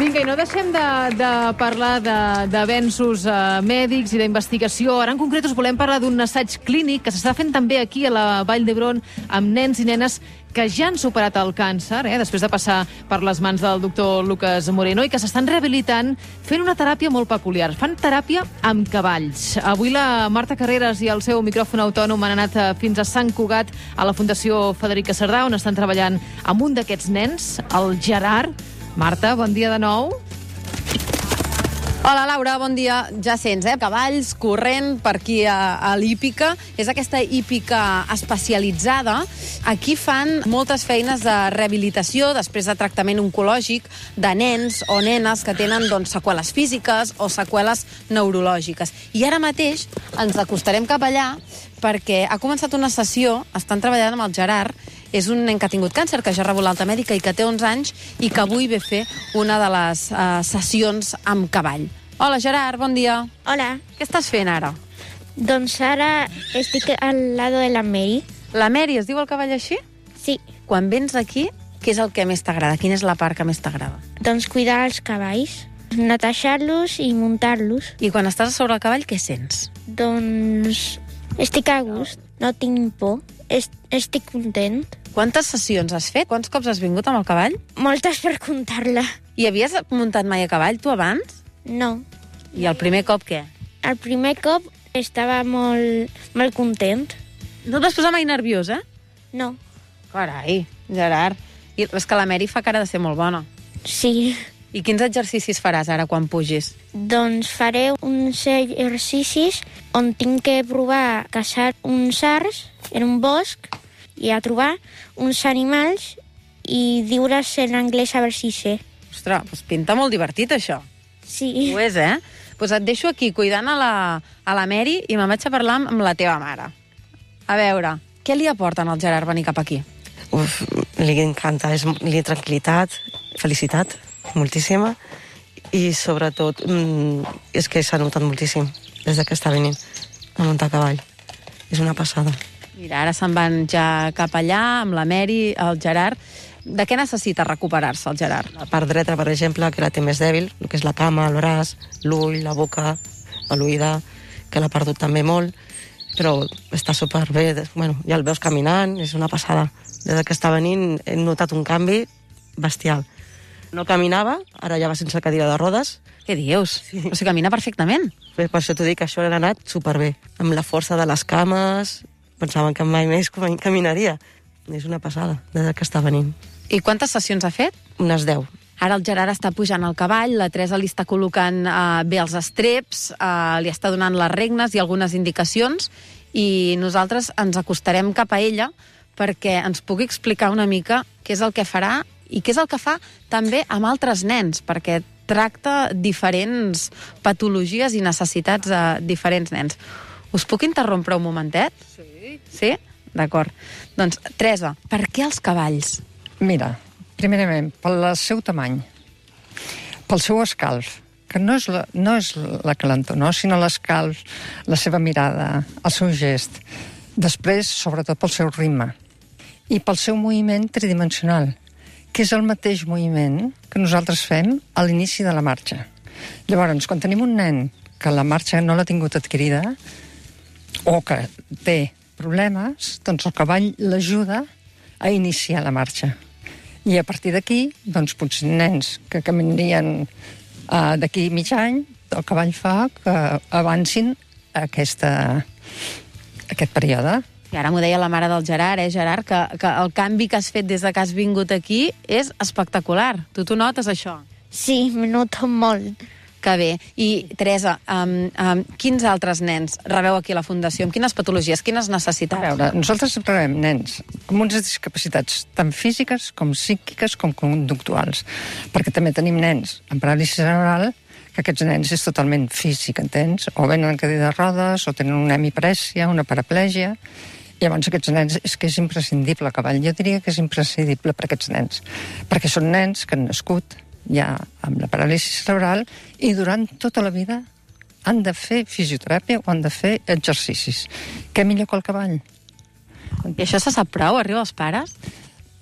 Vinga, i no deixem de, de parlar d'avenços uh, mèdics i d'investigació. Ara, en concret, us volem parlar d'un assaig clínic que s'està fent també aquí a la Vall d'Hebron amb nens i nenes que ja han superat el càncer, eh, després de passar per les mans del doctor Lucas Moreno, i que s'estan rehabilitant fent una teràpia molt peculiar. Fan teràpia amb cavalls. Avui la Marta Carreras i el seu micròfon autònom han anat eh, fins a Sant Cugat, a la Fundació Federica Cerdà, on estan treballant amb un d'aquests nens, el Gerard. Marta, bon dia de nou. Hola, Laura, bon dia. Ja sents, eh? Cavalls corrent per aquí a, a l'hípica. És aquesta hípica especialitzada. Aquí fan moltes feines de rehabilitació després de tractament oncològic de nens o nenes que tenen doncs, seqüeles físiques o seqüeles neurològiques. I ara mateix ens acostarem cap allà perquè ha començat una sessió, estan treballant amb el Gerard, és un nen que ha tingut càncer, que ja ha rebut l'alta mèdica i que té 11 anys i que avui ve fer una de les uh, sessions amb cavall. Hola, Gerard, bon dia. Hola, Què estàs fent ara? doncs ara estic al lado de la Mary. La Mary, es diu el cavall així? Sí, Quan vens aquí, què és el que més t'agrada? Quina és la part que més t'agrada? doncs cuidar els cavalls, netejar-los i muntar-los. I quan estàs sobre el cavall, què sents? Doncs estic a gust, no tinc por, estic content. Quantes sessions has fet? Quants cops has vingut amb el cavall? Moltes per comptar-la. I havies muntat mai a cavall, tu, abans? No, I el primer cop, què? el primer cop estava molt, molt content. No et vas posar mai nerviós, eh? No, Carai, Gerard. I és que la Mary fa cara de ser molt bona. sí. I quins exercicis faràs ara quan pugis? Doncs faré uns exercicis on tinc que provar a caçar uns arts en un bosc i a trobar uns animals i diure's en anglès a veure si sé. Ostres, doncs pinta molt divertit, això. Sí. Ho és, eh? Doncs et deixo aquí cuidant a la, a la Mary i me'n vaig a parlar amb, la teva mare. A veure, què li aporten al Gerard venir cap aquí? Uf, li encanta, és, li tranquil·litat, felicitat, moltíssima, i sobretot mm, és que s'ha notat moltíssim des de que està venint a muntar a cavall. És una passada. Mira, ara se'n van ja cap allà amb la Mary, el Gerard. De què necessita recuperar-se el Gerard? La part dreta, per exemple, que la té més dèbil, el que és la cama, el braç, l'ull, la boca, l'oïda, que l'ha perdut també molt, però està superbé. Bueno, ja el veus caminant, és una passada. Des que està venint he notat un canvi bestial. No caminava, ara ja va sense cadira de rodes, Què dius? Sí. O sigui, camina perfectament. Per per això t'ho dic, això ha anat superbé. Amb la força de les cames, pensaven que mai més com- caminaria. És una passada, des que està venint. I quantes sessions ha fet? Unes 10. Ara el Gerard està pujant al cavall, la Teresa li està col·locant uh, bé els estreps, uh, li està donant les regnes i algunes indicacions, i nosaltres ens acostarem cap a ella perquè ens pugui explicar una mica què és el que farà i què és el que fa també amb altres nens, perquè tracta diferents patologies i necessitats de diferents nens. Us puc interrompre un momentet? Sí. Sí? D'acord. Doncs, Teresa, per què els cavalls? Mira, primerament, pel seu tamany, pel seu escalf, que no és la, no és la calentor, no? sinó l'escalf, la seva mirada, el seu gest. Després, sobretot, pel seu ritme. I pel seu moviment tridimensional, que és el mateix moviment que nosaltres fem a l'inici de la marxa. Llavors, quan tenim un nen que la marxa no l'ha tingut adquirida, o que té problemes, doncs el cavall l'ajuda a iniciar la marxa. I a partir d'aquí, doncs potser nens que caminarien uh, d'aquí mig any, el cavall fa que avancin aquesta, aquest període. I ara m'ho deia la mare del Gerard, eh, Gerard, que, que el canvi que has fet des de que has vingut aquí és espectacular. Tu t'ho notes, això? Sí, me noto molt. Que bé. I, Teresa, um, um, quins altres nens rebeu aquí a la Fundació? Amb quines patologies, quines A necessitats? veure, nosaltres rebem nens amb unes discapacitats tant físiques com psíquiques com conductuals, perquè també tenim nens amb paràlisi cerebral que aquests nens és totalment físic, entens? O venen en cadira de rodes, o tenen una hemiparèsia, una paraplègia, i llavors aquests nens és que és imprescindible, cavall. Jo diria que és imprescindible per aquests nens, perquè són nens que han nascut ja amb la paràlisi cerebral i durant tota la vida han de fer fisioteràpia o han de fer exercicis. Què millor que el cavall? I això se sap prou? Arriba als pares?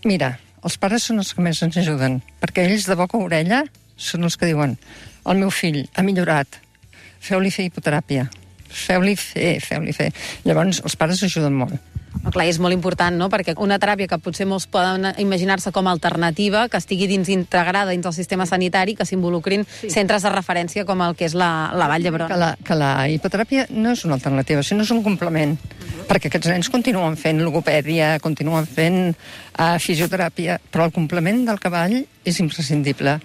Mira, els pares són els que més ens ajuden, perquè ells de boca a orella són els que diuen el meu fill ha millorat, feu-li fer hipoteràpia, feu-li fer, feu-li fer. Llavors, els pares ajuden molt. No, clar, és molt important, no?, perquè una teràpia que potser molts poden imaginar-se com a alternativa, que estigui dins integrada dins el sistema sanitari, que s'involucrin sí. centres de referència com el que és la, la Vall d'Hebron. Que la, que la hipoteràpia no és una alternativa, sinó és un complement, uh -huh. perquè aquests nens continuen fent logopèdia, continuen fent uh, fisioteràpia, però el complement del cavall és imprescindible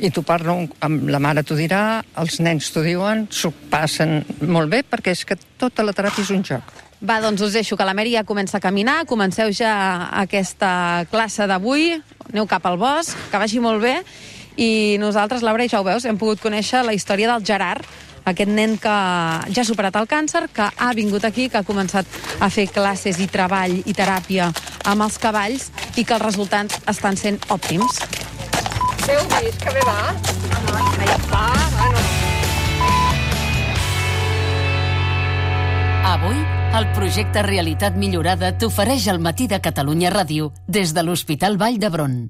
i tu parlo amb la mare, t'ho dirà, els nens t'ho diuen, s'ho passen molt bé perquè és que tota la teràpia és un joc. Va, doncs us deixo que la Mary ja comença a caminar, comenceu ja aquesta classe d'avui, aneu cap al bosc, que vagi molt bé, i nosaltres, Laura, ja ho veus, hem pogut conèixer la història del Gerard, aquest nen que ja ha superat el càncer, que ha vingut aquí, que ha començat a fer classes i treball i teràpia amb els cavalls i que els resultats estan sent òptims. Vist que bé va? Va, va, el projecte Realitat Millorada t'ofereix el matí de Catalunya Ràdio des de l'Hospital Vall d'Hebron.